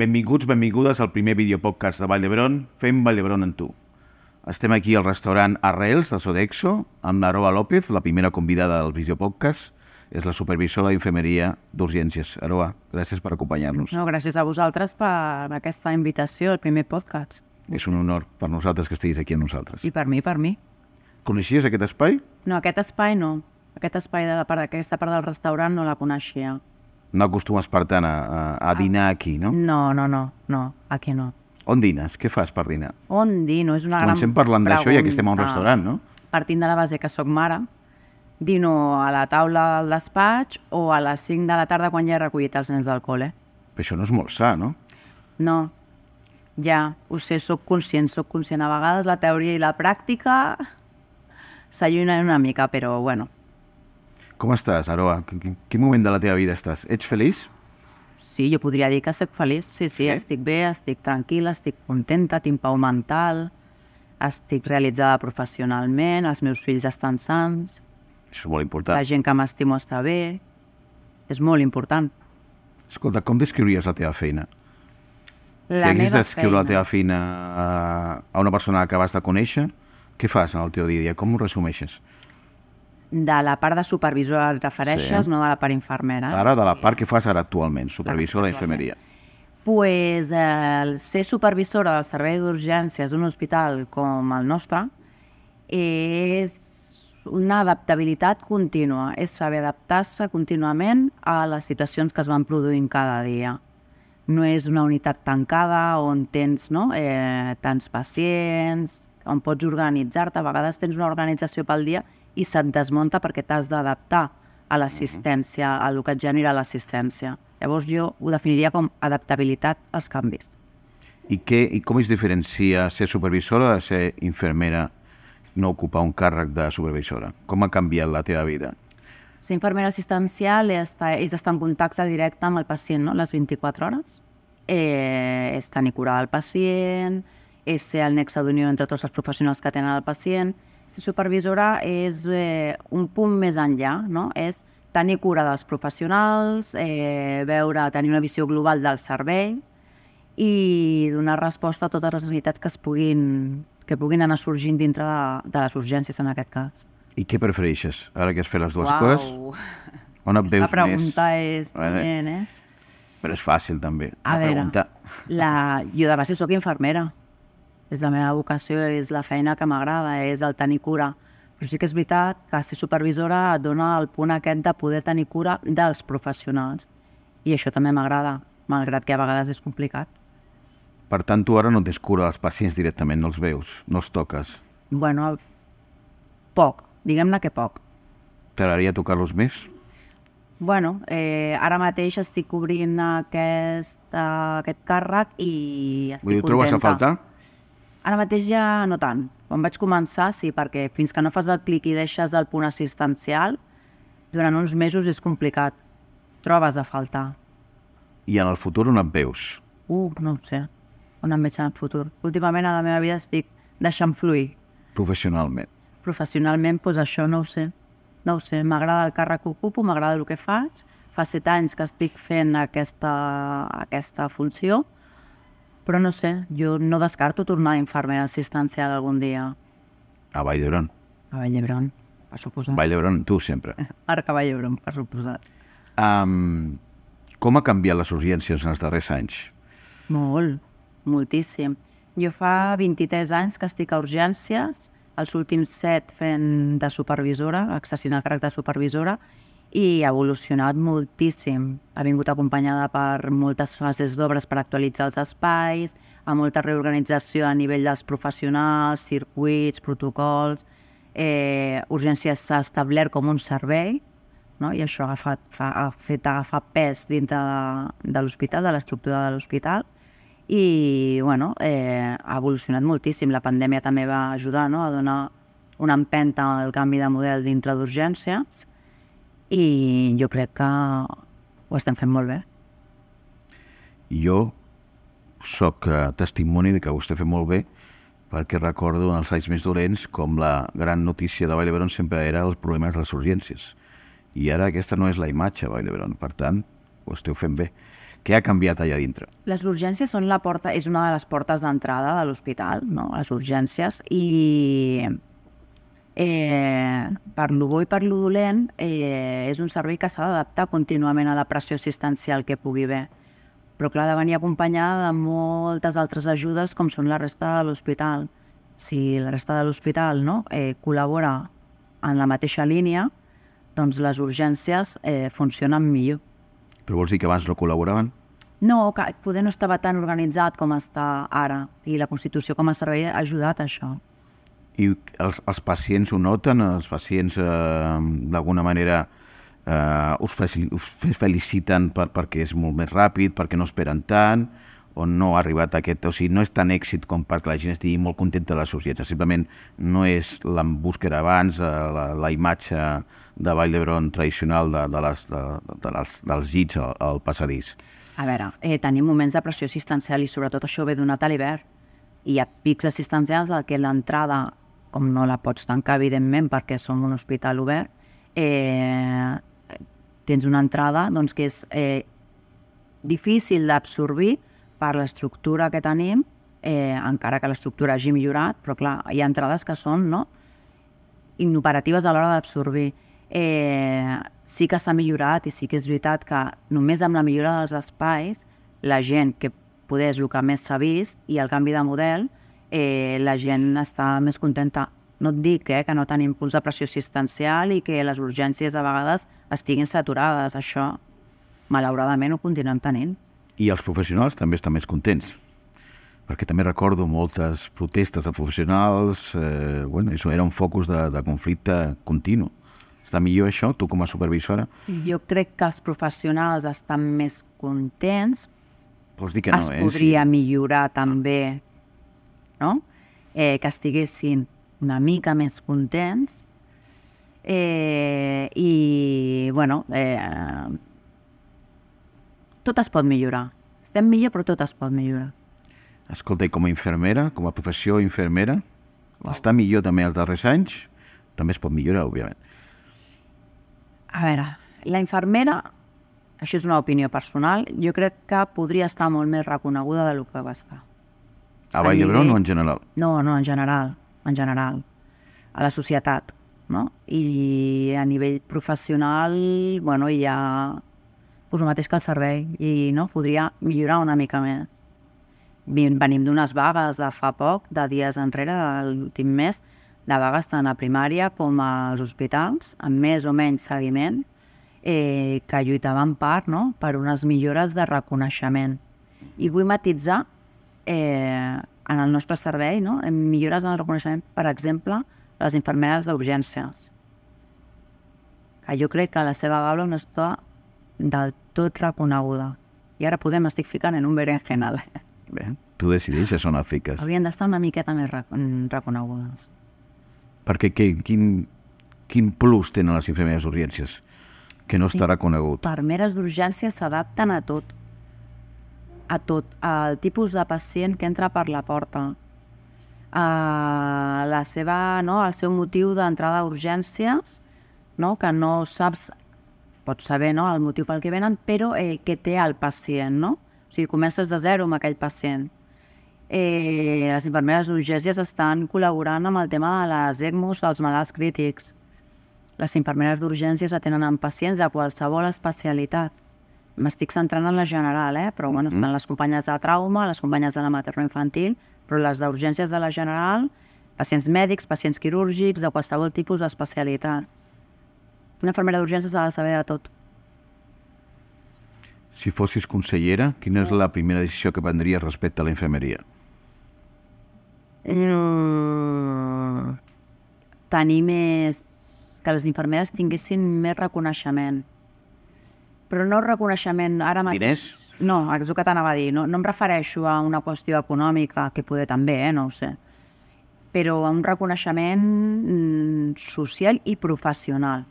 Benvinguts, benvingudes al primer videopodcast de Vall d'Hebron, Fem Vall d'Hebron en tu. Estem aquí al restaurant Arrels de Sodexo amb l'Aroa López, la primera convidada del videopodcast. És la supervisora d'infermeria d'urgències. Aroa, gràcies per acompanyar-nos. No, gràcies a vosaltres per aquesta invitació al primer podcast. És un honor per nosaltres que estiguis aquí amb nosaltres. I per mi, per mi. Coneixies aquest espai? No, aquest espai no. Aquest espai de la part d'aquesta part del restaurant no la coneixia. No acostumes, per tant, a, a, dinar aquí, no? No, no, no, no, aquí no. On dines? Què fas per dinar? On dino? És una gran Comencem parlant d'això i aquí estem a un restaurant, no? Partint de la base que sóc mare, dino a la taula del despatx o a les 5 de la tarda quan ja he recollit els nens del col·le. Però això no és molt sa, no? No, ja, ho sé, sóc conscient, sóc conscient. A vegades la teoria i la pràctica s'allunyen una mica, però bueno, Com estàs, Aroa? Quin, quin- moment de la teva vida estàs? Ets feliç? Sí, jo podria dir que soc feliç. Sí, sí, Sí? estic bé, estic tranquil·la, estic contenta, tinc pau mental, estic realitzada professionalment, els meus fills estan sants, Això és molt la important. gent que m'estimo està bé. És molt important. Escolta, com descriuries la teva feina? La si haguessis d'escriure la teva feina a, una persona que acabes de conèixer, què fas en el teu dia a dia? Com ho resumeixes? De la part de supervisora et refereixes, Sí. no de la part infermera. Ara, de la part que fas ara actualment, supervisora d'infermeria. pues, eh, ser supervisora del servei d'urgències d'un hospital com el nostre és una adaptabilitat contínua, és saber adaptar-se contínuament a les situacions que es van produint cada dia. No és una unitat tancada on tens no, eh, tants pacients, on pots organitzar-te, a vegades tens una organització pel dia i se't desmunta perquè t'has d'adaptar a l'assistència, a el que et genera l'assistència. Llavors jo ho definiria com adaptabilitat als canvis. I, què, I com es diferencia ser supervisora de ser infermera no ocupar un càrrec de supervisora? Com ha canviat la teva vida? Ser infermera assistencial és estar, és estar en contacte directe amb el pacient no? les 24 hores. Eh, és tenir cura del pacient, és ser el nexe d'unió entre tots els professionals que tenen el pacient. Ser supervisora és eh, un punt més enllà, no? és tenir cura dels professionals, eh, veure, tenir una visió global del servei i donar resposta a totes les necessitats que es puguin, que puguin anar sorgint dintre de, de les urgències en aquest cas. I què prefereixes? Ara que has fet les dues coses, on et veus La pregunta més? és punyent, eh? Però és fàcil, també, A veure, preguntar. la, jo de base sóc infermera. És la meva vocació, és la feina que m'agrada, és el tenir cura. Però sí que és veritat que ser supervisora et dona el punt aquest de poder tenir cura dels professionals. I això també m'agrada, malgrat que a vegades és complicat. Per tant, tu ara no tens cura dels pacients directament, no els veus, no els toques. Bueno, poc, diguem-ne que poc. T'agradaria tocar-los més? Bueno, eh, ara mateix estic cobrint aquest, uh, aquest càrrec i estic Vull dir, ho trobes a contenta. faltar? Ara mateix ja no tant. Quan vaig començar, sí, perquè fins que no fas el clic i deixes el punt assistencial, durant uns mesos és complicat. Trobes a faltar. I en el futur on et veus? Uh, no ho sé. On em veig en el futur? Últimament a la meva vida estic deixant fluir. Professionalment. Professionalment, doncs això no ho sé. No ho sé, m'agrada el càrrec que ocupo, m'agrada el que faig. Fa set anys que estic fent aquesta, aquesta funció, però no sé, jo no descarto tornar a infermera assistencial algun dia A Vall d'Hebron. a Vall d'Hebron, per suposar. Vall d'Hebron, tu sempre. Arc a Vall d'Hebron, per suposat. Um, com ha canviat les urgències en els darrers anys? Molt, moltíssim. Jo fa 23 anys que estic a urgències, els últims 7 fent de supervisora, el càrrec de supervisora, i ha evolucionat moltíssim. Ha vingut acompanyada per moltes fases d'obres per actualitzar els espais, amb molta reorganització a nivell dels professionals, circuits, protocols... Eh, urgències s'ha establert com un servei, no? i això ha, agafat, fa, ha fet agafar pes dintre de, de l'hospital, de l'estructura de l'hospital, i bueno, eh, ha evolucionat moltíssim. La pandèmia també va ajudar no? a donar una empenta al canvi de model dintre d'urgències i jo crec que ho estem fent molt bé. Jo sóc eh, testimoni de que ho està fent molt bé perquè recordo en els anys més dolents com la gran notícia de Vall d'Hebron sempre era els problemes de les urgències. I ara aquesta no és la imatge a Vall d'Hebron, per tant, ho esteu fent bé. Què ha canviat allà dintre? Les urgències són la porta, és una de les portes d'entrada de l'hospital, no? les urgències, i eh, per lo bo i per lo dolent eh, és un servei que s'ha d'adaptar contínuament a la pressió assistencial que pugui haver. Però clar, ha de venir acompanyada de moltes altres ajudes com són la resta de l'hospital. Si la resta de l'hospital no, eh, col·labora en la mateixa línia, doncs les urgències eh, funcionen millor. Però vols dir que abans no col·laboraven? No, que poder no estava tan organitzat com està ara i la Constitució com a servei ha ajudat a això. I els, els pacients ho noten? Els pacients eh, d'alguna manera eh, us, us feliciten per, perquè és molt més ràpid, perquè no esperen tant, o no ha arribat a aquest... O sigui, no és tan èxit com perquè la gent estigui molt contenta de les urgències. Simplement no és la búsqueda abans, eh, la, la imatge de Vall d'Hebron tradicional de, de les, de, de les, dels llits al, al passadís. A veure, eh, tenim moments de pressió assistencial i sobretot això ve donat a l'hivern. Hi ha pics assistencials al que l'entrada, com no la pots tancar, evidentment, perquè som un hospital obert, eh, tens una entrada doncs, que és eh, difícil d'absorbir per l'estructura que tenim, eh, encara que l'estructura hagi millorat, però clar, hi ha entrades que són no, inoperatives a l'hora d'absorbir. Eh, sí que s'ha millorat i sí que és veritat que només amb la millora dels espais, la gent, que poder és el que més s'ha vist, i el canvi de model, eh, la gent està més contenta. No et dic eh, que no tenim punts de pressió assistencial i que les urgències a vegades estiguin saturades. Això, malauradament, ho continuem tenint. I els professionals també estan més contents perquè també recordo moltes protestes de professionals, eh, bueno, això era un focus de, de conflicte continu. Està millor això, tu com a supervisora? Jo crec que els professionals estan més contents. Vols dir que no, es eh? podria millorar també, no? Eh, que estiguessin una mica més contents. Eh, I, bueno, eh, tot es pot millorar. Estem millor, però tot es pot millorar. Escolta, i com a infermera, com a professió infermera, wow. està millor també els darrers anys? També es pot millorar, òbviament. A veure, la infermera, això és una opinió personal, jo crec que podria estar molt més reconeguda del que va estar. A Vall d'Hebron o en general? No, no, en general, en general, a la societat, no? I a nivell professional, bueno, hi ha pues, el mateix que el servei i no podria millorar una mica més. Venim d'unes vagues de fa poc, de dies enrere, l'últim mes, de vagues tant a primària com als hospitals, amb més o menys seguiment, eh, que lluitaven part no? per unes millores de reconeixement. I vull matitzar eh, en el nostre servei, no? en millores en el reconeixement, per exemple, les infermeres d'urgències, que jo crec que la seva gala no està del tot reconeguda. I ara podem estic ficant en un berenjenal. Bé, tu decideixes on et fiques. Haurien d'estar una miqueta més reconegudes. Perquè que, quin, quin plus tenen les infermeres d'urgències que no està reconegut? Infermeres d'urgències s'adapten a tot. A tot. Al tipus de pacient que entra per la porta. A la seva, no, el seu motiu d'entrada a urgències, no, que no saps, pots saber no, el motiu pel que venen, però eh, què té el pacient, no? O sigui, comences de zero amb aquell pacient eh, les infermeres d'urgències estan col·laborant amb el tema de les ECMOs dels malalts crítics. Les infermeres d'urgències atenen amb pacients de qualsevol especialitat. M'estic centrant en la general, eh? però bueno, estan les companyes de trauma, les companyes de la materno-infantil, però les d'urgències de la general, pacients mèdics, pacients quirúrgics, de qualsevol tipus d'especialitat. Una infermera d'urgències ha de saber de tot. Si fossis consellera, quina és la primera decisió que prendries respecte a la infermeria? Mm, tenir més... que les infermeres tinguessin més reconeixement. Però no reconeixement ara mateix... Diners? No, és el que t'anava a dir. No, no em refereixo a una qüestió econòmica, que poder també, eh? no ho sé. Però a un reconeixement mm, social i professional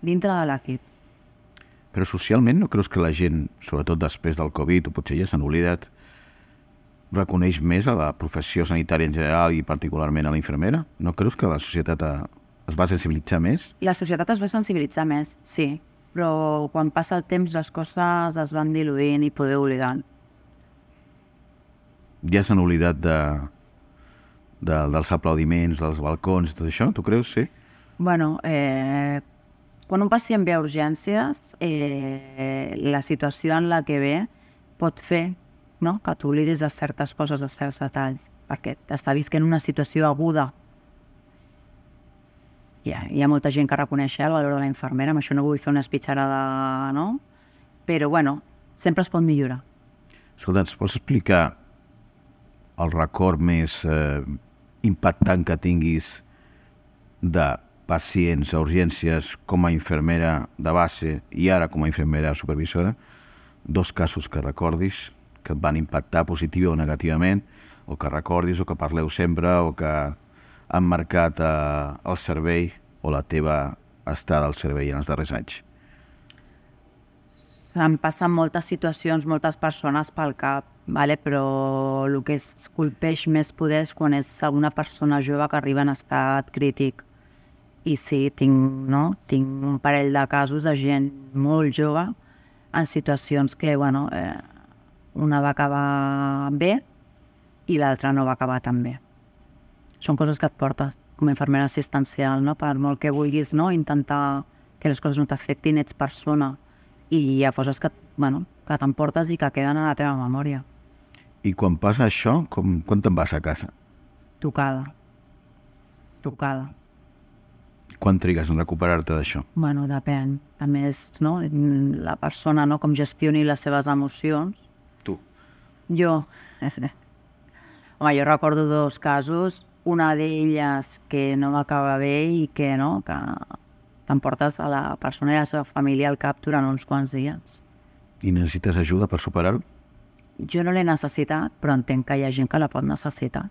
dintre de l'equip. Però socialment no creus que la gent, sobretot després del Covid, o potser ja s'han oblidat, reconeix més a la professió sanitària en general i particularment a la infermera? No creus que la societat ha, es va sensibilitzar més? La societat es va sensibilitzar més, sí. Però quan passa el temps les coses es van diluint i poder oblidant. Ja s'han oblidat de, de, dels aplaudiments, dels balcons i tot això, tu creus? Sí? Bueno, eh, quan un pacient ve a urgències, eh, la situació en la que ve pot fer no? que t'oblidis de certes coses, de certs detalls, perquè t'està visquent una situació aguda. Ha, hi ha molta gent que reconeix el valor de la infermera, amb això no vull fer una espitxarada, no? Però, bueno, sempre es pot millorar. Escolta, ens pots explicar el record més eh, impactant que tinguis de pacients a urgències com a infermera de base i ara com a infermera supervisora? Dos casos que recordis que et van impactar positiu o negativament, o que recordis, o que parleu sempre, o que han marcat eh, el servei o la teva estada al servei en els darrers anys? Em passen moltes situacions, moltes persones pel cap, vale? però el que es colpeix més poder és quan és alguna persona jove que arriba en estat crític. I sí, tinc, no? tinc un parell de casos de gent molt jove en situacions que, bueno, eh, una va acabar bé i l'altra no va acabar tan bé. Són coses que et portes com a infermera assistencial, no? per molt que vulguis no? intentar que les coses no t'afectin, ets persona i hi ha coses que, bueno, que t'emportes i que queden a la teva memòria. I quan passa això, com, quan te'n vas a casa? Tocada. Tocada. Quan trigues en recuperar-te d'això? Bueno, depèn. També és no? la persona no? com gestioni les seves emocions Tu. Jo, home, jo recordo dos casos, una d'elles que no va acabar bé i que no, que t'emportes a la persona i a la seva família al cap durant uns quants dies. I necessites ajuda per superar-ho? Jo no l'he necessitat, però entenc que hi ha gent que la pot necessitar.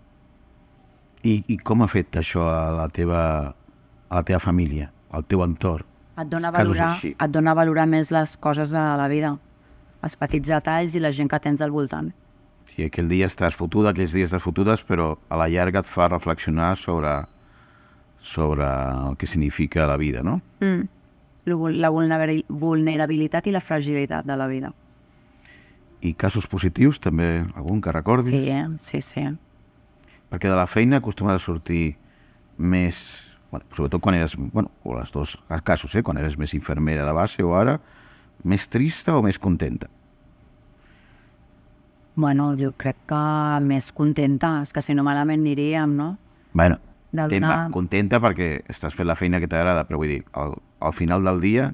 I, I com ha fet això a la teva, a la teva família, al teu entorn? Et dona, a valorar, et dona a valorar més les coses de la vida, els petits detalls i la gent que tens al voltant. Si aquell dia estàs fotuda, aquells dies estàs fotudes, però a la llarga et fa reflexionar sobre, sobre el que significa la vida, no? Mm. La vulnerabil- vulnerabilitat i la fragilitat de la vida. I casos positius, també algun que recordis? Sí, eh? sí, sí. Perquè de la feina acostumes a sortir més... Bueno, sobretot quan eres... Bueno, o els dos casos, eh? Quan eres més infermera de base o ara, més trista o més contenta? Bueno, jo crec que més contenta, és que si no malament aniríem, no? Bueno, De contenta, donar- contenta perquè estàs fent la feina que t'agrada, però vull dir, al, al final del dia,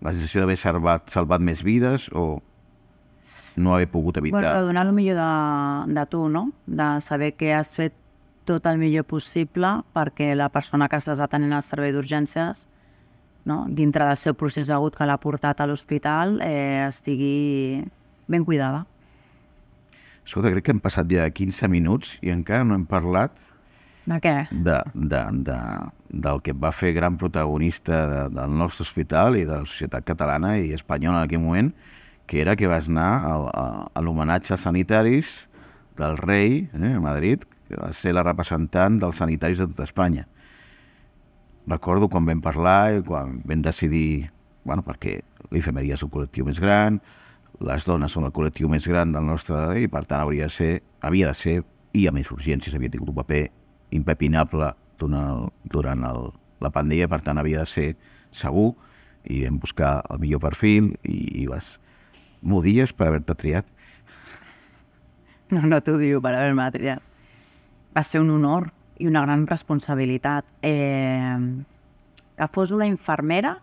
la sensació d'haver salvat, salvat més vides o no haver pogut evitar... Bueno, de donar el millor de, de tu, no? De saber que has fet tot el millor possible perquè la persona que estàs atenent al servei d'urgències, no? dintre del seu procés agut que l'ha portat a l'hospital, eh, estigui ben cuidada. Escolta, crec que hem passat ja 15 minuts i encara no hem parlat De què? de, de, de, del que va fer gran protagonista de, del nostre hospital i de la societat catalana i espanyola en aquell moment, que era que vas anar al, a, a l'homenatge als sanitaris del rei eh, a Madrid, que va ser la representant dels sanitaris de tota Espanya. Recordo quan vam parlar i quan vam decidir, bueno, perquè la infermeria és el col·lectiu més gran, les dones són el col·lectiu més gran del nostre i per tant hauria de ser, havia de ser, i a més urgències havia tingut un paper impepinable durant, durant el, la pandèmia, per tant havia de ser segur i vam buscar el millor perfil i, i vas... M'odies per haver-te triat? No, no t'ho diu per haver-me triat. Va ser un honor i una gran responsabilitat. Eh, que fos una infermera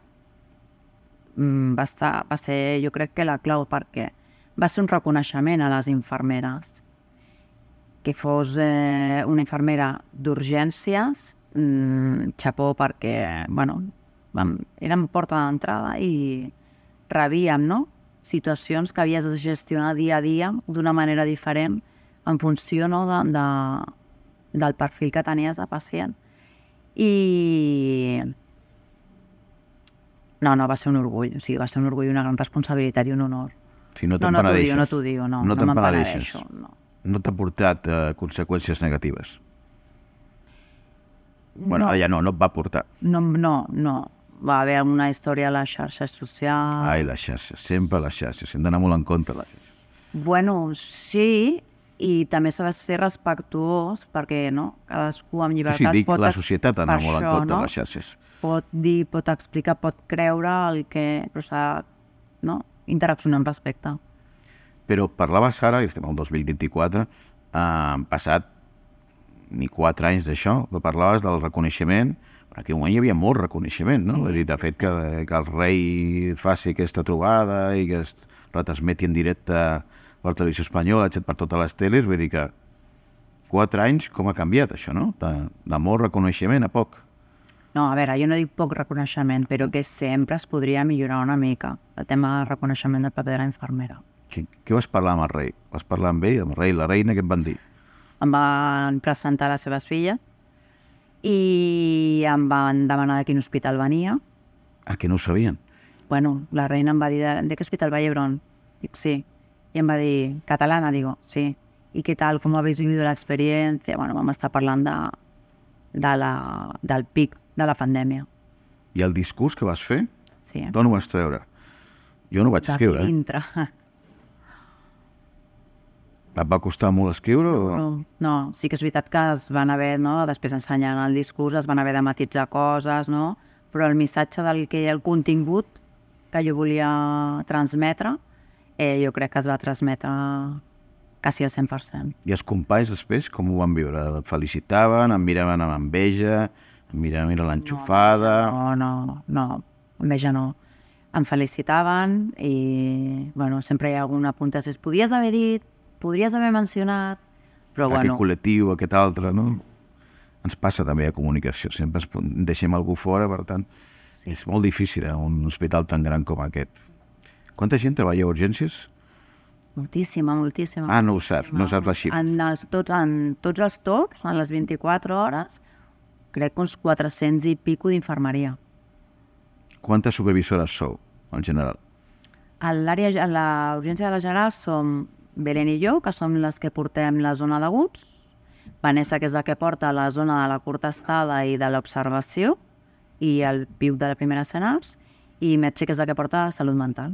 va, estar, va ser, jo crec que la clau, perquè va ser un reconeixement a les infermeres. Que fos eh, una infermera d'urgències, mm, xapó perquè, bueno, vam, érem porta d'entrada i rebíem, no?, situacions que havies de gestionar dia a dia d'una manera diferent en funció no, de, de, del perfil que tenies de pacient. I... No, no, va ser un orgull. O sigui, va ser un orgull, una gran responsabilitat i un honor. Si no No, te'n no t'ho penedeixes. no t'ho diu, no. No, No, me'n penedeixo, no. No t'ha portat eh, conseqüències negatives. Bueno, No. ara ja no, no et va portar. No, no, no. va haver una història a les xarxes socials. Ai, les xarxes, sempre les xarxes. Hem d'anar molt en compte les. Bueno, sí, i també s'ha de ser respectuós perquè no? cadascú amb Sí, llibertat sí, dic, pot... la societat per molt en compte no? les xarxes. pot dir, pot explicar, pot creure el que... però s'ha no? interaccionar amb respecte. Però parlaves ara, i estem al 2024, eh, han passat ni quatre anys d'això, però parlaves del reconeixement, en aquell moment hi havia molt reconeixement, no? Sí, Sí, de fet, que, que el rei faci aquesta trobada i que es retransmeti en directe per televisió espanyola, etc per totes les teles, vull dir que quatre anys, com ha canviat això, no? De, de molt reconeixement a poc. No, a veure, jo no dic poc reconeixement, però que sempre es podria millorar una mica el tema del reconeixement del paper de la infermera. Què, què vas parlar amb el rei? Vas parlar amb ell, amb el rei i la reina, què et van dir? Em van presentar les seves filles i em van demanar de quin hospital venia. Ah, que no ho sabien. Bueno, la reina em va dir, de, de què hospital va Llebron? Dic, sí. I em va dir, catalana? Digo, sí. I què tal, com habéis vivido la experiencia? Bueno, vam estar parlant de, de la, del pic de la pandèmia. I el discurs que vas fer, Sí. d'on ho vas treure? Jo no ho vaig D'aquí escriure. eh? dintre. Et va costar molt escriure? O... No, no, sí que és veritat que es van haver, no, després ensenyant el discurs, es van haver de matitzar coses, no? però el missatge del que el contingut que jo volia transmetre, eh, jo crec que es va transmetre quasi al 100%. I els companys després com ho van viure? Et felicitaven, em miraven amb enveja, em miraven, mira l'enxufada... No, no, no, enveja no. Em felicitaven i, bueno, sempre hi ha alguna puntuació. Podries haver dit, podries haver mencionat, però Aquest bueno, col·lectiu, aquest altre, no? Ens passa també a comunicació, sempre deixem algú fora, per tant, sí. és molt difícil, eh, un hospital tan gran com aquest. Quanta gent treballa a urgències? moltíssima, moltíssima. Ah, no ho saps, no saps les xifres. En, els, tots, en tots els torns, en les 24 hores, crec que uns 400 i pico d'infermeria. Quantes supervisores sou, en general? A l'àrea, a la urgència de la general som Belén i jo, que som les que portem la zona d'aguts, Vanessa, que és la que porta la zona de la curta estada i de l'observació, i el PIU de la primera senars, i Metge, que és la que porta salut mental.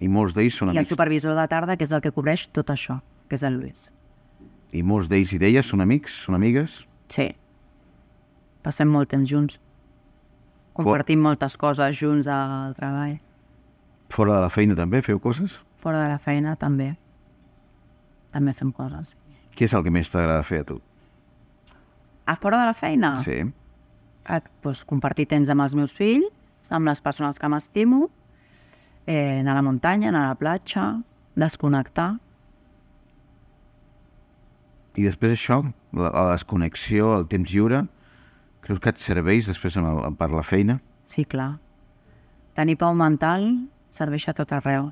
I molts d'ells són I el amics. supervisor de tarda, que és el que cobreix tot això, que és el Lluís. I molts d'ells i d'elles són amics, són amigues? Sí. Passem molt temps junts. Compartim moltes coses junts al treball. Fora de la feina també feu coses? Fora de la feina també. També fem coses. Què és el que més t'agrada fer a tu? A fora de la feina? Sí. Eh, doncs, compartir temps amb els meus fills, amb les persones que m'estimo, eh, anar a la muntanya, anar a la platja, desconnectar. I després això, la, la desconnexió, el temps lliure, creus que et serveix després amb el, per la feina? Sí, clar. Tenir pau mental serveix a tot arreu.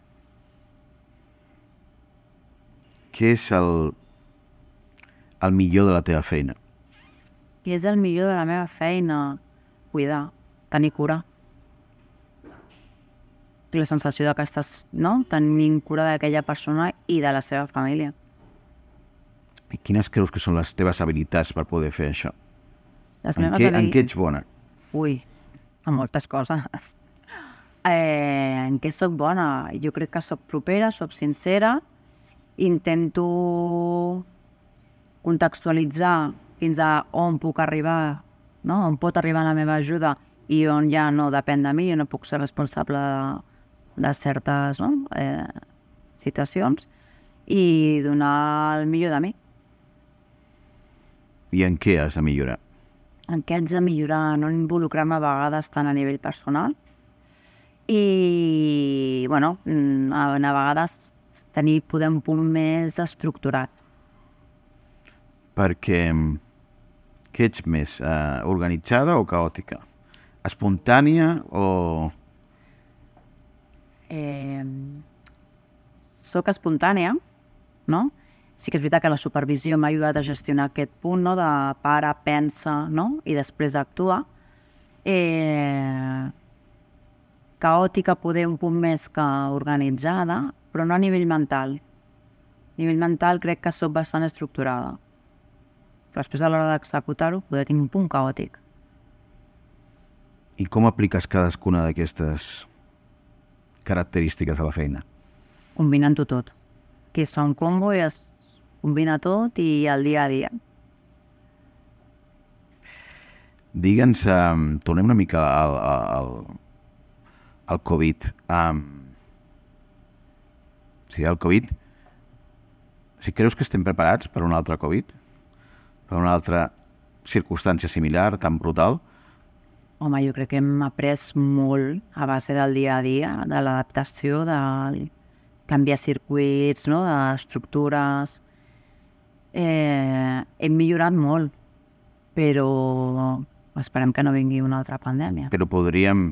Què és el, el millor de la teva feina? I és el millor de la meva feina, cuidar, tenir cura. Tinc la sensació de que estàs no? tenint cura d'aquella persona i de la seva família. I quines creus que són les teves habilitats per poder fer això? Les En meves què, en habili- què ets bona? Ui, en moltes coses. Eh, en què sóc bona? Jo crec que sóc propera, sóc sincera, intento contextualitzar fins a on puc arribar, no? on pot arribar la meva ajuda i on ja no depèn de mi, jo no puc ser responsable de, de certes no? eh, situacions i donar el millor de mi. I en què has de millorar? en què haig de millorar, no involucrar-me a vegades tant a nivell personal i, bueno, a, a vegades tenir poder un punt més estructurat. Perquè mm, què ets més, eh, organitzada o caòtica? Espontània o... Eh, soc espontània, no? Sí que és veritat que la supervisió m'ha ajudat a gestionar aquest punt, no?, de para, pensa, no?, i després actua. Eh, caòtica poder un punt més que organitzada, però no a nivell mental. A nivell mental crec que sóc bastant estructurada. Però després a l'hora d'executar-ho poder tinc un punt caòtic. I com apliques cadascuna d'aquestes característiques a la feina? Combinant-ho tot. Que fa un combo i es combina tot i el dia a dia. Digue'ns, um, tornem una mica al, al, al Covid. Um, sí, el Covid. Si creus que estem preparats per un altre Covid? Per una altra circumstància similar, tan brutal? Home, jo crec que hem après molt a base del dia a dia, de l'adaptació, de canviar circuits, no? d'estructures... Eh, hem millorat molt, però esperem que no vingui una altra pandèmia. Però podríem,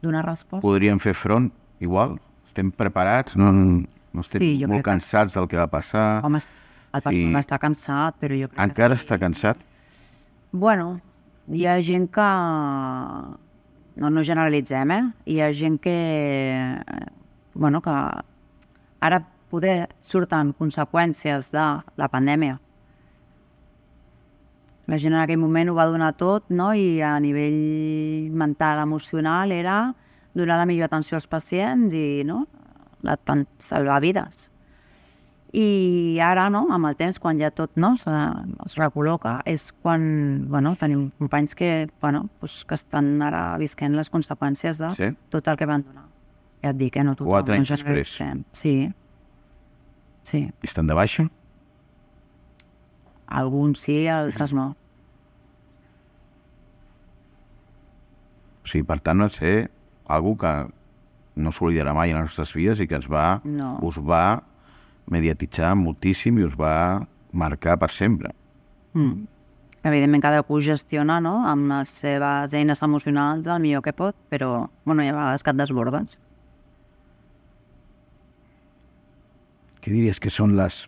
Donar resposta? podríem fer front igual? Estem preparats? No, no estem Sí, molt que- cansats del que va passar? Home, el personal Sí. està cansat, però jo crec Encara que sí. està cansat? Bueno, hi ha gent que... No, no generalitzem, eh? Hi ha gent que... Bueno, que ara poder surten conseqüències de la pandèmia. La gent en aquell moment ho va donar tot, no? I a nivell mental, emocional, era donar la millor atenció als pacients i, no? Salvar vides. I ara, no, amb el temps, quan ja tot no, se, es recol·loca, és quan bueno, tenim companys que, bueno, pues, que estan ara visquent les conseqüències de Sí. tot el que van donar. Ja et dic, eh, no tothom. Quatre no anys després. Sí. Sí. I estan de baixa? Alguns sí, altres no. O sigui, per tant, va ser algú que no s'oblidarà mai en les nostres vides i que ens va, No. us va mediatitzar moltíssim i us va marcar per sempre. Mm. Evidentment cadascú gestiona no? amb les seves eines emocionals el millor que pot, però bueno, hi ha vegades que et desbordes. Què diries que són les,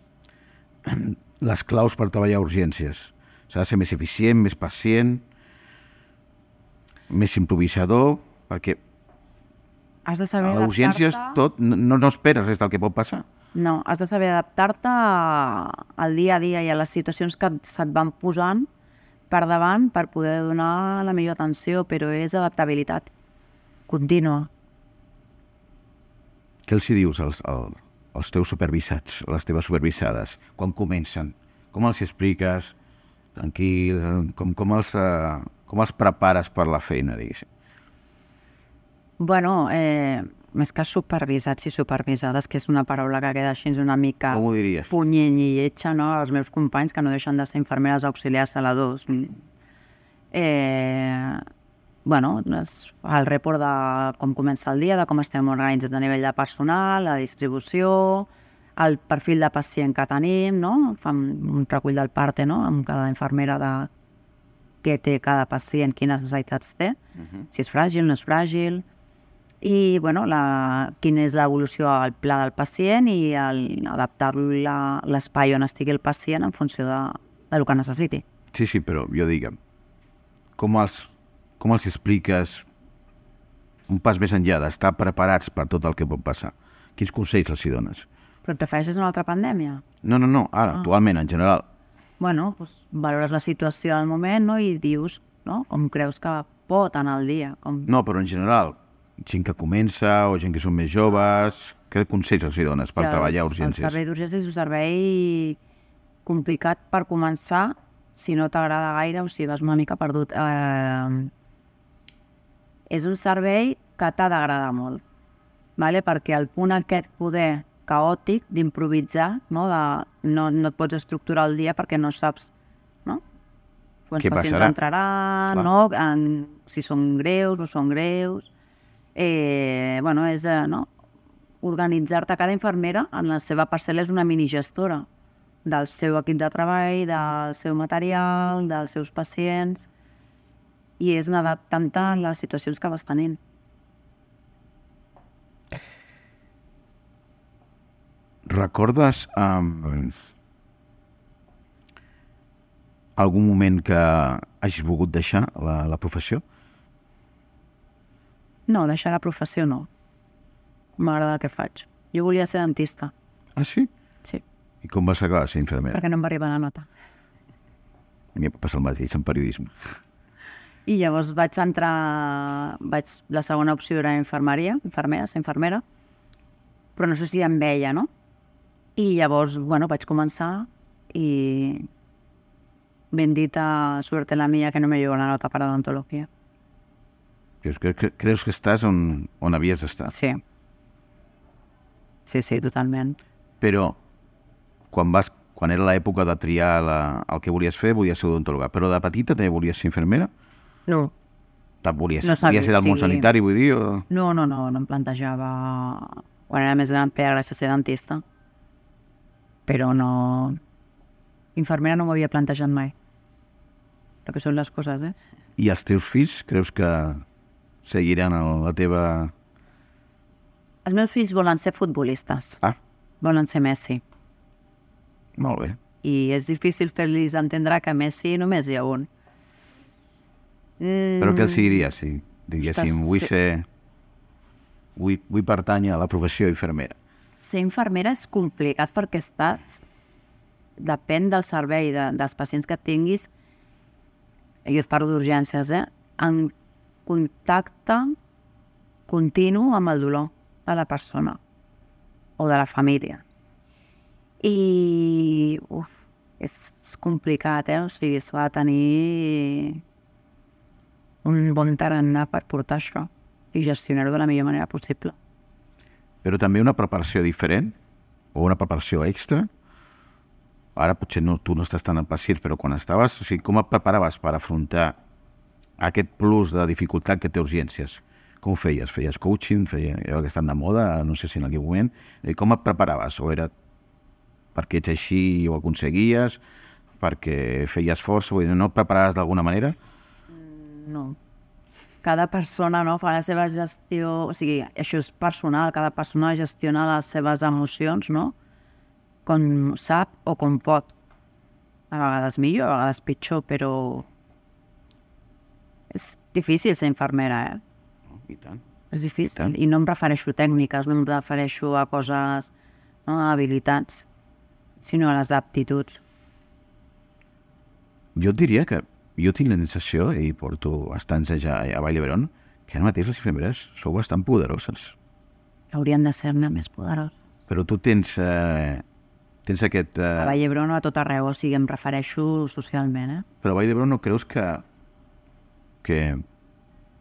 les claus per treballar a urgències? S'ha de ser més eficient, més pacient, més improvisador, perquè Has de a saber les urgències tot, no, no esperes res del que pot passar. No, has de saber adaptar-te al dia a dia i a les situacions que se't van posant per davant per poder donar la millor atenció, però és adaptabilitat contínua. Què els hi dius als, als, als teus supervisats, les teves supervisades, quan comencen? Com els expliques? Tranquils, eh, com, com, els, eh, com els prepares per la feina, diguéssim? Bueno, eh, més que supervisats i supervisades, que és una paraula que queda així una mica Com ho diries? punyent i lletja, no?, als meus companys que no deixen de ser infermeres auxiliars celadors. Eh, bueno, fa el report de com comença el dia, de com estem organitzats a nivell de personal, la distribució, el perfil de pacient que tenim, no? Fan un recull del parte, no?, amb cada infermera de què té cada pacient, quines necessitats té, si és fràgil, no és fràgil, i bueno, la, quina és l'evolució al pla del pacient i adaptar-lo a l'espai on estigui el pacient en funció de, de lo que necessiti. Sí, sí, però jo digue'm, com els, com els expliques un pas més enllà d'estar preparats per tot el que pot passar? Quins consells els hi dones? Però et prefereixes una altra pandèmia? No, no, no, ara, actualment, en general. Bueno, doncs valores la situació al moment no? i dius no? com creus que pot anar el dia. Com... No, però en general, gent que comença o gent que són més joves, què consells els hi dones per que treballar a el- El urgències? servei d'urgències és un servei complicat per començar si no t'agrada gaire o si vas una mica perdut. Eh, és un servei que t'ha d'agradar molt, vale? perquè el punt aquest poder caòtic d'improvisar, no? De, no, no et pots estructurar el dia perquè no saps no? quants Què pacients passarà? entraran, Clar. no? en, si són greus, no són greus. Eh, bueno, és eh, no? organitzar-te cada infermera en la seva parcel·la és una minigestora del seu equip de treball, del seu material, dels seus pacients, i és anar adaptant-te a les situacions que vas tenint. Recordes um, algun moment que hagis volgut deixar la, la professió? No, deixar la professió no. M'agrada el que faig. Jo volia ser dentista, Ah, sí? sí, I com vas acabar sent infermera? perquè no em va arribar la nota. A mi em va passar el mateix en periodisme. I llavors vaig entrar... Vaig, la segona opció era infermeria, infermera, ser infermera, però no sé si em veia, no? I llavors, bueno, vaig començar y bendita suerte la mía que no me llegó la nota para odontología. Creus que, que, creus que estàs on, on havies d'estar. Sí. Sí, sí, totalment. Però quan, vas, quan era l'època de triar la, el que volies fer, volies ser odontòloga. Però de petita també volies ser infermera? No. Te volies, No sabia, volies ser del món sí. sanitari, vull dir? O... No, no, no, no em plantejava... Quan era més gran, feia gràcia ser dentista. Però no... Infermera no m'ho havia plantejat mai. El que són les coses, eh? I els teus fills, creus que seguiran el- la teva... Els meus fills volen ser futbolistes. Ah, Volen ser Messi. molt bé. I és difícil fer-los entendre que Messi només hi ha un. Mm, Però què els diries si diguéssim, vull sí. ser... Vull, vull pertànyer a la professió infermera. Ser infermera és complicat perquè estàs... Depèn del servei de, dels pacients que tinguis. Jo et parlo d'urgències, eh? En contacte continu amb el dolor de la persona o de la família. I uf, és complicat, eh? O sigui, s'ha de tenir un bon tarannà per portar això i gestionar-ho de la millor manera possible. Però també una preparació diferent o una preparació extra. Ara potser no, tu no estàs tan al pacient, però quan estaves, o sigui, com et preparaves per afrontar aquest plus de dificultat que té urgències? Com ho feies? Feies coaching? Feia allò que estan de moda? No sé si en aquell moment. I com et preparaves? O era perquè ets així i ho aconseguies? Perquè feies força? Vull dir, no et preparaves d'alguna manera? No. Cada persona no, fa la seva gestió... O sigui, això és personal, cada persona gestiona les seves emocions, no? Com sap o com pot. A vegades millor, a vegades pitjor, però... És difícil ser infermera, eh? I tant. És I difícil. tant. I, no em refereixo a tècniques, no em refereixo a coses, no, a habilitats, sinó a les aptituds. Jo et diria que jo tinc la sensació, i porto bastants anys a, a Vall d'Hebron, que ara mateix les infermeres sou bastant poderoses. Haurien de ser-ne més poderoses. Però tu tens, eh, tens aquest... A Eh, Vall d'Hebron o a tot arreu, o sigui, em refereixo socialment, eh? però a Vall d'Hebron no creus que, que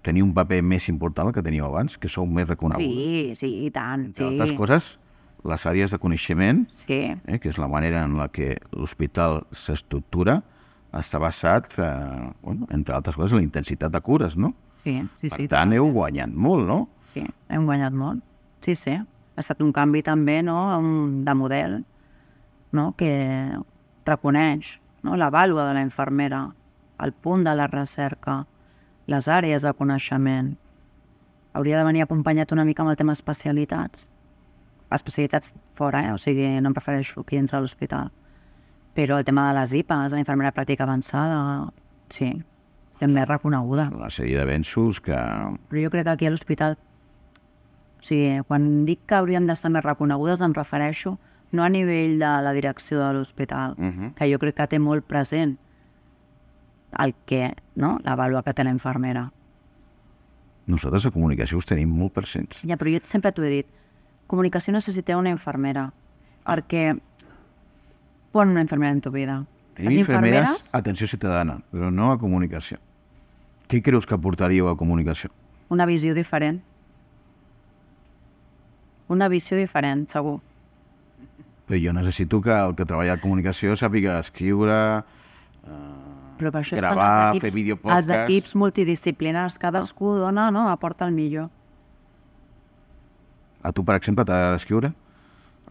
teniu un paper més important que teníeu abans, que sou més reconeguts? Sí, sí, i tant, Entre sí. altres coses, les àrees de coneixement, Sí, eh, que és la manera en la que l'hospital s'estructura, està basat, eh, bueno, entre altres coses, en la intensitat de cures, no? sí, sí. per sí, tant, heu guanyat molt, no? Sí, hem guanyat molt. Sí, sí. Ha estat un canvi també, no?, de model, no?, que reconeix no? la vàlua de la infermera, el punt de la recerca, les àrees de coneixement. Hauria de venir acompanyat una mica amb el tema especialitats. Especialitats fora, eh? O sigui, no em prefereixo aquí entre a l'hospital. Però el tema de les IPAs, la infermera pràctica avançada, sí, també reconeguda. La sèrie d'avenços que... Però jo crec que aquí a l'hospital, o sigui, quan dic que haurien d'estar més reconegudes em refereixo no a nivell de la direcció de l'hospital, Mhm. que jo crec que té molt present el que, no?, la vàlua que té la infermera. Nosaltres a comunicació us tenim molt presents. Ja, però jo sempre t'ho he dit, comunicació necessita una infermera, perquè pon una infermera en tu vida. Tenim infermeres a atenció ciutadana, però no a comunicació. Què creus que aportaríeu a comunicació? una visió diferent. Una visió diferent, segur. Però jo necessito que el que treballa a comunicació sàpiga escriure, Però per això Gravar, estan els fer equips, videopodcast. els equips multidisciplinars, cadascú dona, no, aporta el millor. a tu, per exemple, t'agrada escriure?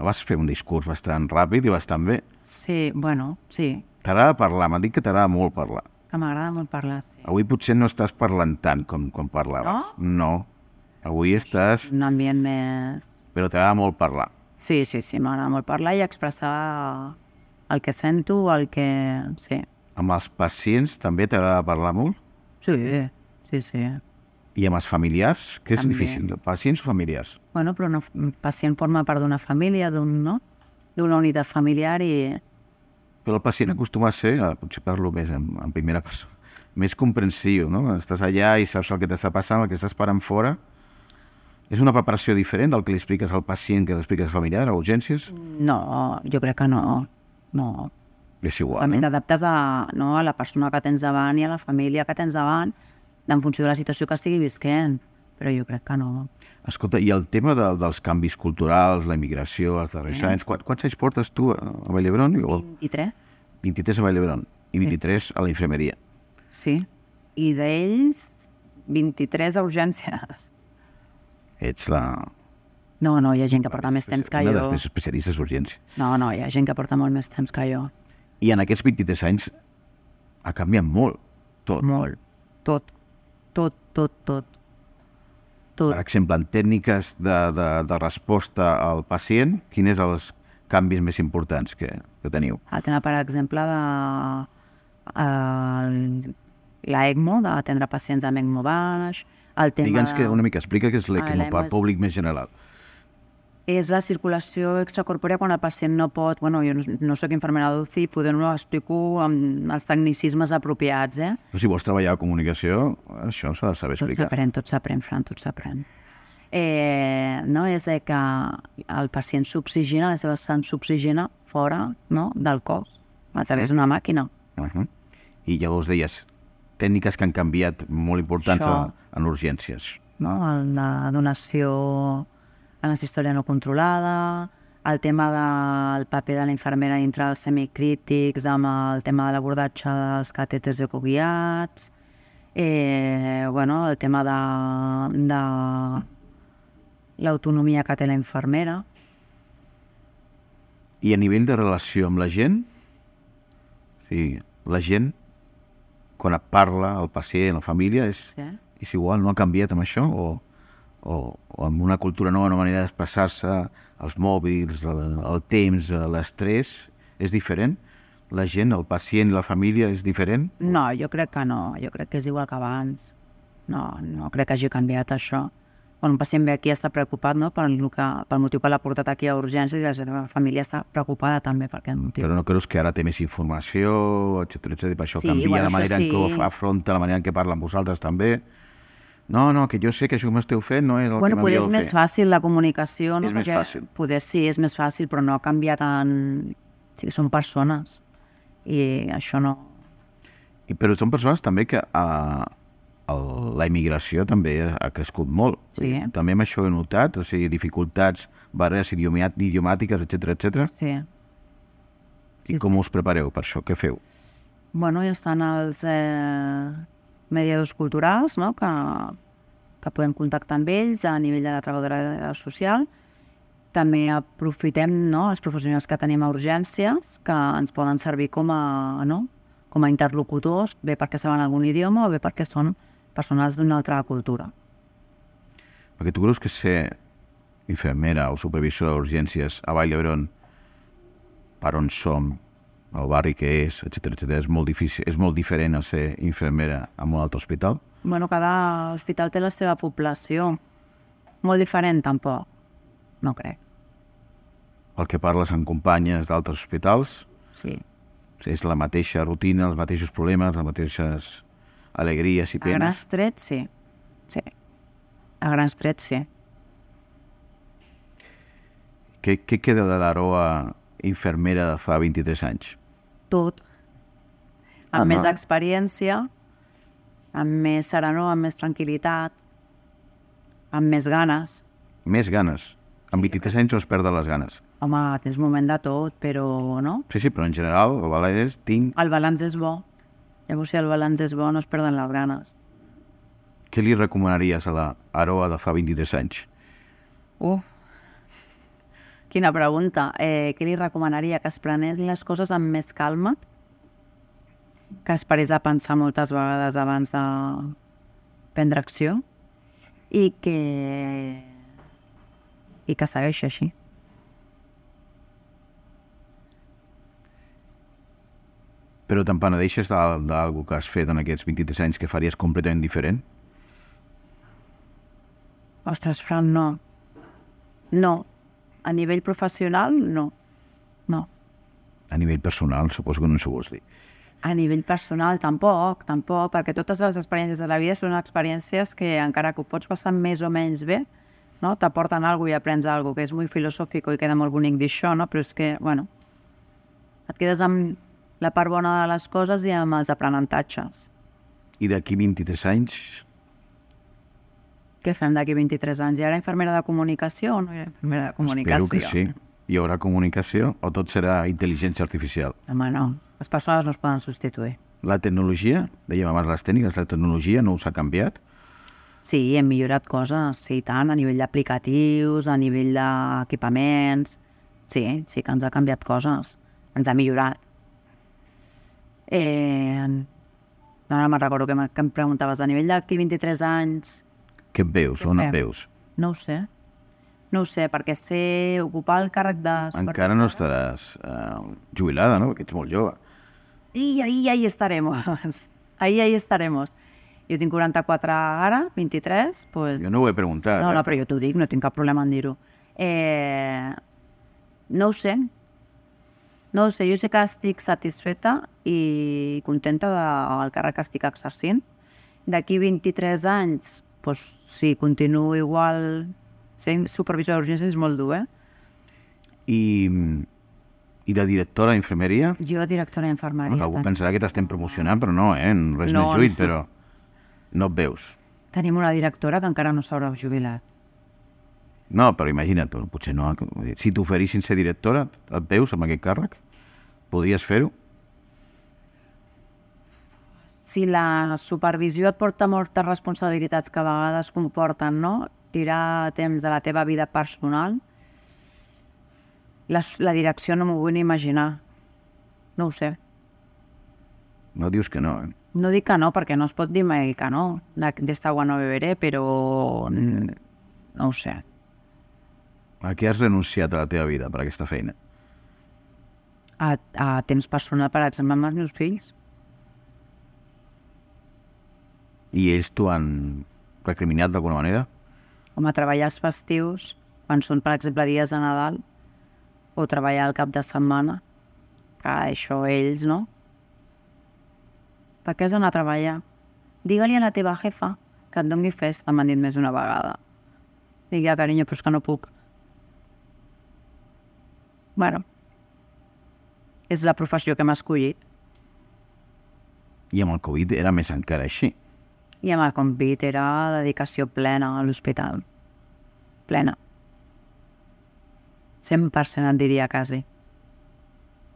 Vas fer un discurs bastant ràpid i bastant bé. Sí, bueno, sí, T'agrada parlar, m'han dit que t'agrada molt parlar. que m'agrada molt parlar, sí. Avui potser no estàs parlant tant com quan parlaves. No? Avui estàs... Un ambient més... Però t'agrada molt parlar. Sí, sí, sí, m'agrada molt parlar i expressar el que sento, el que... Sí, Amb els pacients també t'agrada parlar molt? sí, sí, sí. I amb els familiars? Què és També. difícil? Pacients o familiars? Bueno, però un pacient forma part d'una família, d'un, no? D'una unitat familiar i... Però el pacient acostuma a ser, ara potser parlo més en, en primera persona, més comprensiu, no? Estàs allà i saps el que t'està passant, el que estàs parant fora. És una preparació diferent del que li expliques al pacient que l'expliques al familiar, a urgències? No, jo crec que no. No. És igual, També no? t'adaptes a, no, a la persona que tens davant i a la família que tens davant en funció de la situació que estigui visquent. Però jo crec que no. Escolta, i el tema de, dels canvis culturals, la immigració, els darrers Sí. anys, quants, quants anys portes tu a, a Vall d'Hebron? O 23? 23 a Vall d'Hebron i 23 a la infermeria. Sí. I d'ells, 23 a urgències. Ets la... No, no, hi ha gent que porta més temps que una jo. de les especialistes d'urgència. No, no, hi ha gent que porta molt més temps que jo. I en aquests 23 anys ha canviat molt tot. Molt. Tot. Tot, tot, tot. Tot. Per exemple, en tècniques de, de, de resposta al pacient, quins són els canvis més importants que, que teniu? El tema, per exemple, de l'ECMO, d'atendre pacients amb ECMO baix, el tema Digue'ns que una mica explica què és Ah, l'ECMO l'ECMO per públic més general. és la circulació extracorpòrea quan el pacient no pot... Bueno, jo no, no sóc infermera d'UCI, poder no ho explico amb els tecnicismes apropiats, eh? Però si vols treballar a comunicació, això s'ha de saber Tot explicar. s'aprèn, tot s'aprèn, Fran, tot s'aprèn. Eh, no, és que el pacient s'oxigena, la seva sang s'oxigena fora no, del cos, a través d'una màquina. Uh -huh. I llavors deies, tècniques que han canviat molt importants Això. a, en urgències. no? La donació la història no controlada, el tema del paper de la infermera dintre els semicrítics, amb el tema de l'abordatge dels catèters ecoguiats, eh, bueno, el tema de, de l'autonomia que té la infermera. I a nivell de relació amb la gent, o sigui, la gent, quan et parla, el pacient, la família, és, Sí. és igual, no ha canviat amb això? O, o, o amb una cultura nova, una manera d'expressar-se, els mòbils, el, el temps, l'estrès, és diferent? La gent, el pacient, la família, és diferent? No, jo crec que no, jo crec que és igual que abans. No, no crec que hagi canviat això. Quan un pacient ve aquí està preocupat no, pel, que, pel motiu que l'ha portat aquí a urgències i la seva família està preocupada també per aquest motiu. Però no creus que ara té més informació, etc etc. per això Sí, canvia bueno, la manera en què sí. afronta, la manera en què parla amb vosaltres també? No, no, que jo sé que això que m'esteu fent no és el bueno, que m'havíeu és de més fer. fàcil la comunicació, no? És més Perquè fàcil. Poder sí, és més fàcil, però no canvia tant... Sí, són persones. I això no... I, però són persones també que a, a la immigració també ha crescut molt. Sí. També amb això he notat, o sigui, dificultats, barreres idiomàtiques, etc etc. Sí. I com us prepareu per això? Què feu? Bueno, ja estan els eh, mediadors culturals, no?, que, que podem contactar amb ells a nivell de la treballadora social. També aprofitem no, els professionals que tenim a urgències, que ens poden servir com a, no, com a interlocutors, bé perquè saben algun idioma o bé perquè són personals d'una altra cultura. Perquè tu creus que ser infermera o supervisora d'urgències a Vall d'Hebron, per on som, el barri que és, etc etc és molt difícil, és molt diferent a ser infermera en un altre hospital? Bueno, cada hospital té la seva població. Molt diferent, tampoc. No crec. El que parles amb companyes d'altres hospitals Sí. és la mateixa rutina, els mateixos problemes, les mateixes alegries i A grans penes. trets, sí. Sí. A grans trets, sí. Què, què queda de l'Aroa infermera de fa 23 anys? Tot. Amb Ahà. més experiència, amb més serenor, amb més tranquil·litat, amb més ganes. Més ganes. Amb 23 anys no es perden les ganes. Home, tens moment de tot, però no? Sí, sí, però en general el balanç és tinc... El balanç és bo. Llavors, si el balanç és bo, no es perden les ganes. Què li recomanaries a la Aroa de fa 23 anys? Uf. Quina pregunta. Eh, què li recomanaria? Que es prenés les coses amb més calma, que es parés a pensar moltes vegades abans de prendre acció i que i que segueixi així. Però te'n penedeixes d'al- d'algú que has fet en aquests 23 anys que faries completament diferent? Ostres, Fran, no. No. A nivell professional, no. No. A nivell personal, suposo que no s'ho vols dir. A nivell personal, tampoc, tampoc, perquè totes les experiències de la vida són experiències que, encara que ho pots passar més o menys bé, no? t'aporten alguna i aprens alguna que és molt filosòfic i queda molt bonic dir això, no? però és que, bueno, et quedes amb la part bona de les coses i amb els aprenentatges. I d'aquí 23 anys, Què fem d'aquí 23 anys? Hi haurà infermera de comunicació o no hi haurà infermera de comunicació? espero que sí. Hi haurà comunicació o tot serà intel·ligència artificial? Home, no. Les persones no es poden substituir. La tecnologia, dèiem abans les tècniques, la tecnologia no us ha canviat? Sí, hem millorat coses, sí, tant, a nivell d'aplicatius, a nivell d'equipaments... Sí, sí que ens ha canviat coses. Ens ha millorat. Eh, ara me'n recordo que em preguntaves, a nivell d'aquí 23 anys... Què et veus? Què On et veus? No ho sé. No ho sé, perquè sé ocupar el càrrec de... Encara no estaràs eh, jubilada, no? Perquè ets molt jove. I ahí, ahí estaremos. Ahí, ahí estaremos. Jo tinc 44 ara, 23, pues... Jo no ho he preguntat. No, eh? no, però jo t'ho dic, no tinc cap problema en dir-ho. Eh, no ho sé. No ho sé, jo sé que estic satisfeta i contenta del càrrec que estic exercint. D'aquí 23 anys, doncs, si continuo igual sent supervisor d'urgències és molt dur, eh? I, I de directora d'infermeria? Jo, directora d'infermeria. Algú ten- pensarà que t'estem promocionant, però no, eh? En Res No, més lluny, no sé. però no et veus. Tenim una directora que encara no s'haurà jubilat. No, però imagina't, potser no. Si t'oferissin ser directora, et veus amb aquest càrrec? Podries fer-ho? Si la supervisió et porta moltes responsabilitats que a vegades comporten, no? Tirar temps de la teva vida personal, la, la direcció no m'ho vull ni imaginar. No ho sé. No dius que no, eh? No dic que no, perquè no es pot dir mai que no. De- D'esta agua no beberé, però... No ho sé. A què has renunciat a la teva vida per aquesta feina? A, a temps personal, per exemple, amb els meus fills. I ells t'ho han recriminat d'alguna manera? Com a treballar els festius, quan són, per exemple, dies de Nadal, o treballar al cap de setmana, que això ells, no? Per què has d'anar a treballar? Digue-li a la teva jefa que et doni festa, m'han dit més d'una vegada. Dic, ja, carinyo, però és que no puc. Bueno, és la professió que m'ha escollit. I amb el Covid era més encara així. I amb el Convit era dedicació plena a l'hospital. Plena. 100% et diria quasi.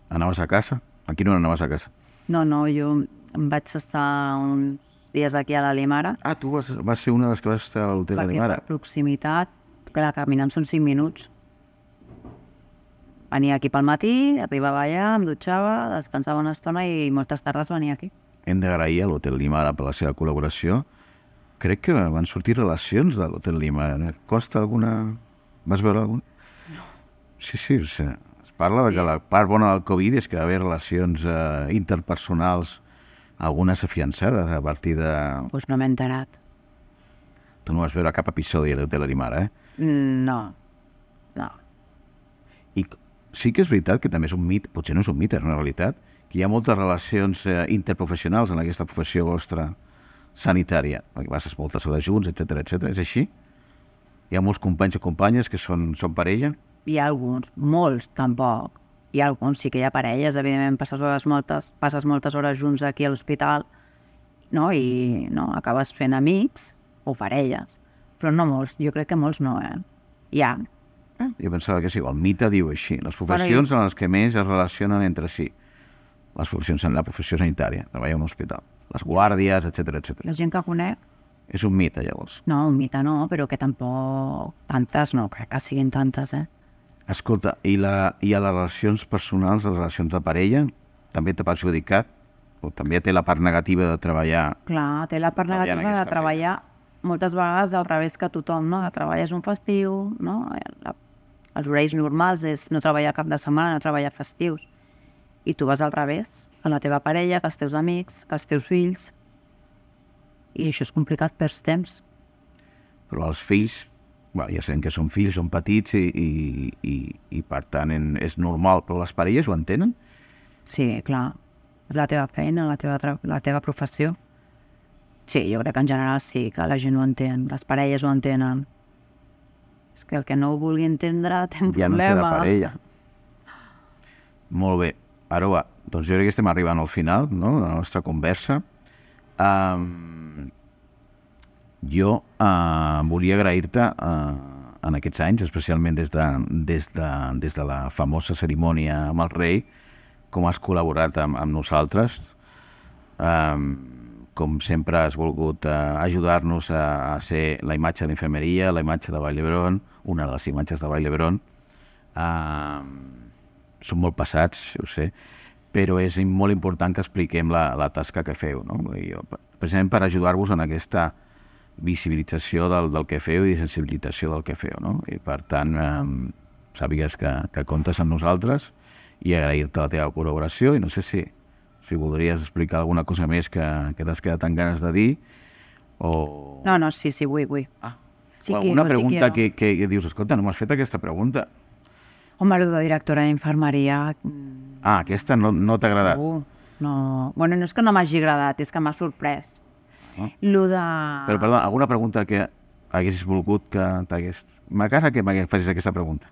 Anaves a casa? A quina hora anaves a casa? No, no, jo em vaig estar uns dies aquí a la Limara, Ah, tu vas, vas ser una de les que vas estar al hotel de Limara. per proximitat, clar, caminant són 5 minuts. Venia aquí pel matí, arribava allà, em dutxava, descansava una estona i moltes tardes venia aquí. Hem d'agrair a l'Hotel Limara per la seva col·laboració. Crec que van sortir relacions de l'Hotel Limara. Eh? Costa alguna... Vas veure alguna? No. Sí, sí, o sigui, es parla de que la part bona del Covid és que va haver relacions eh, interpersonals, algunes afiançades a partir de... Doncs pues no m'he enterat. Tu no vas veure cap episodi de l'Hotel Limara, eh? Mm, No, no. I sí que és veritat que també és un mit, potser no és un mit, és una realitat, que hi ha moltes relacions eh, interprofessionals en aquesta professió vostra sanitària, perquè passes moltes hores junts, etc etc. És així? Hi ha molts companys o companyes que són, són parella? Hi ha alguns, molts tampoc. Hi ha alguns, sí que hi ha parelles, evidentment passes, hores moltes, passes moltes hores junts aquí a l'hospital no? i no, acabes fent amics o parelles, però no molts, jo crec que molts no, eh? Hi ha, Jo pensava que sí, el mite diu així. Les professions en les que més es relacionen entre si. Les professions en la professió sanitària, treballar a un hospital. Les guàrdies, etc etc. la gent que conec, És un mite, llavors. no, un mite no, però que tampoc tantes no, crec que siguin tantes, eh? Escolta, i, la, i a les relacions personals, les relacions de parella, també t'ha perjudicat? O també té la part negativa de treballar? Clar, té la part negativa de treballar moltes vegades al revés que tothom, no? Que treballes un festiu, no? La, els horaris normals és no treballar cap de setmana, no treballar festius. I tu vas al revés, que la teva parella, els teus amics, els teus fills. I això és complicat, perds temps. Però els fills, bueno, ja sabem que són fills, són petits i, i, i, i per tant en, és normal, però les parelles ho entenen? Sí, clar. És la teva feina, la teva, la teva professió. Sí, jo crec que en general sí, que la gent ho entén, les parelles ho entenen. És que el que no ho vulgui entendre té un Ja no serà problema. parella. Molt bé. Aroa, doncs jo crec que estem arribant al final no, de la nostra conversa. Um, jo uh, volia agrair-te uh, en aquests anys, especialment des de, des, de, des de la famosa cerimònia amb el rei, com has col·laborat amb, amb nosaltres. Um, com sempre has volgut uh, ajudar-nos a, a ser la imatge de l'infermeria, la imatge de Vall d'Hebron, una de les imatges de Vall d'Hebron. Uh, són molt passats, ho sé, però és molt important que expliquem la, la tasca que feu, no? I jo, precisament per ajudar-vos en aquesta visibilització del, del que feu i sensibilització del que feu, no? I per tant, eh, sàpigues que, que comptes amb nosaltres i agrair-te la teva col·laboració i no sé si, si voldries explicar alguna cosa més que, que t'has quedat amb ganes de dir o... No, no, sí, sí, vull, vull. Ah, Sí o alguna sí pregunta quiero. que, que, que dius, escolta, no m'has fet aquesta pregunta. Home, el de directora d'infermeria... mm, Ah, aquesta no, no t'ha agradat. Uh, no... Bueno, no és que no m'hagi agradat, és que m'ha sorprès. Ah. Lo de... Però, perdó, alguna pregunta que haguessis volgut que t'hagués... M'agrada que facis aquesta pregunta.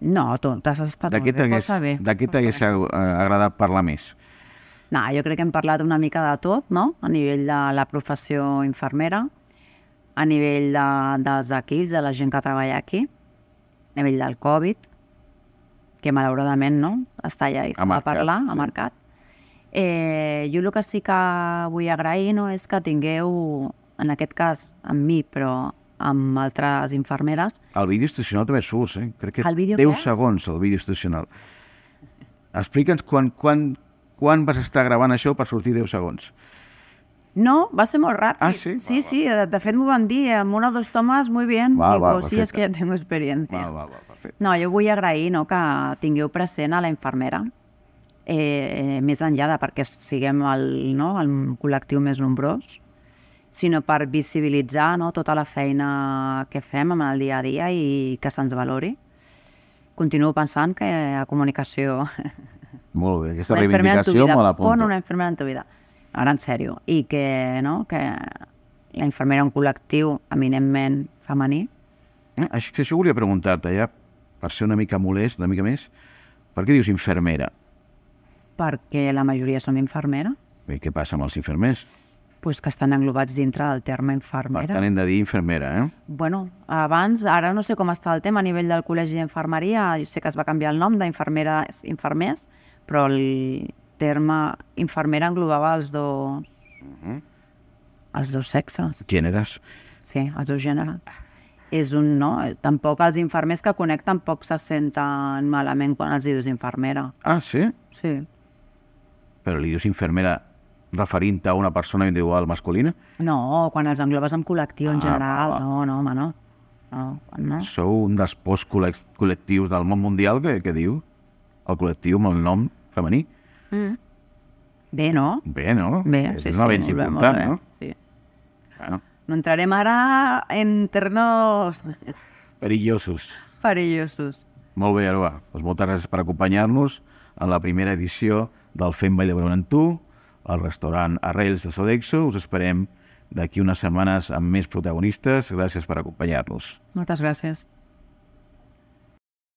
No, totes has estat De molt bé, bé. de què t'hagués eh, agradat parlar més? No, jo crec que hem parlat una mica de tot, no? A nivell de la professió infermera, a nivell de, dels equips, de la gent que treballa aquí, a nivell del Covid, que malauradament no, està allà i s'ha de parlar, sí. ha marcat. Eh, jo el que sí que vull agrair no, és que tingueu, en aquest cas amb mi, però amb altres infermeres, El vídeo institucional també surts, eh? Crec que El vídeo 10 què? segons, el vídeo institucional. Explica'ns quan, quan, quan vas estar gravant això per sortir 10 segons. No, va ser molt ràpid. Ah, sí? Sí, Va, sí, de, de fet m'ho van dir, amb una o dos tomes, muy bien. Va, Digo, va, sí, és que ja tengo experiencia. Va, va, va, perfecte. No, jo vull agrair no, que tingueu present a la infermera, eh, eh, més enllà de perquè siguem el, no, el col·lectiu més nombrós, sinó per visibilitzar no, tota la feina que fem en el dia a dia i que se'ns valori. Continuo pensant que a comunicació... Molt bé, aquesta reivindicació vida, me pon l'apunto. una infermera en tu vida. Ara, en sèrio. I que, no, que la infermera un col·lectiu eminentment femení, Eh, Això, això volia preguntar-te, ja, per ser una mica molest, una mica més, per què dius infermera? perquè la majoria som infermeres, Bé, què passa amb els infermers? pues que estan englobats dintre del terme Per infermera. tant, hem de dir infermera, eh? Bueno, abans, ara no sé com està el tema a nivell del Col·legi d'Infermeria, jo sé que es va canviar el nom d'infermeres infermers, però el terme infermera englobava els dos, els dos sexes, Gèneres. sí, els dos gèneres. És un no, tampoc els infermers que conec tampoc se senten malament quan els dius infermera. Ah, sí? Sí. Però li dius infermera referint-te a una persona individual masculina? No, quan els englobes en col·lectiu en Ah, general, va. no, no, home, no. No, no. Sou un dels pocs col·lec- col·lectius del món mundial que, que diu el col·lectiu amb el nom femení. Bé, no? Bé, no? Bé, és sí, un sí, avenç molt bé, important, molt bé. no? Sí. Bueno, No entrarem ara en ternos perillosos. perillosos. Molt bé, Aroa. Doncs moltes gràcies per acompanyar-nos en la primera edició del Fem Vall d'Hebron amb tu, al restaurant Arrels de Sodexo. Us esperem d'aquí unes setmanes amb més protagonistes. Gràcies per acompanyar-nos. Moltes gràcies.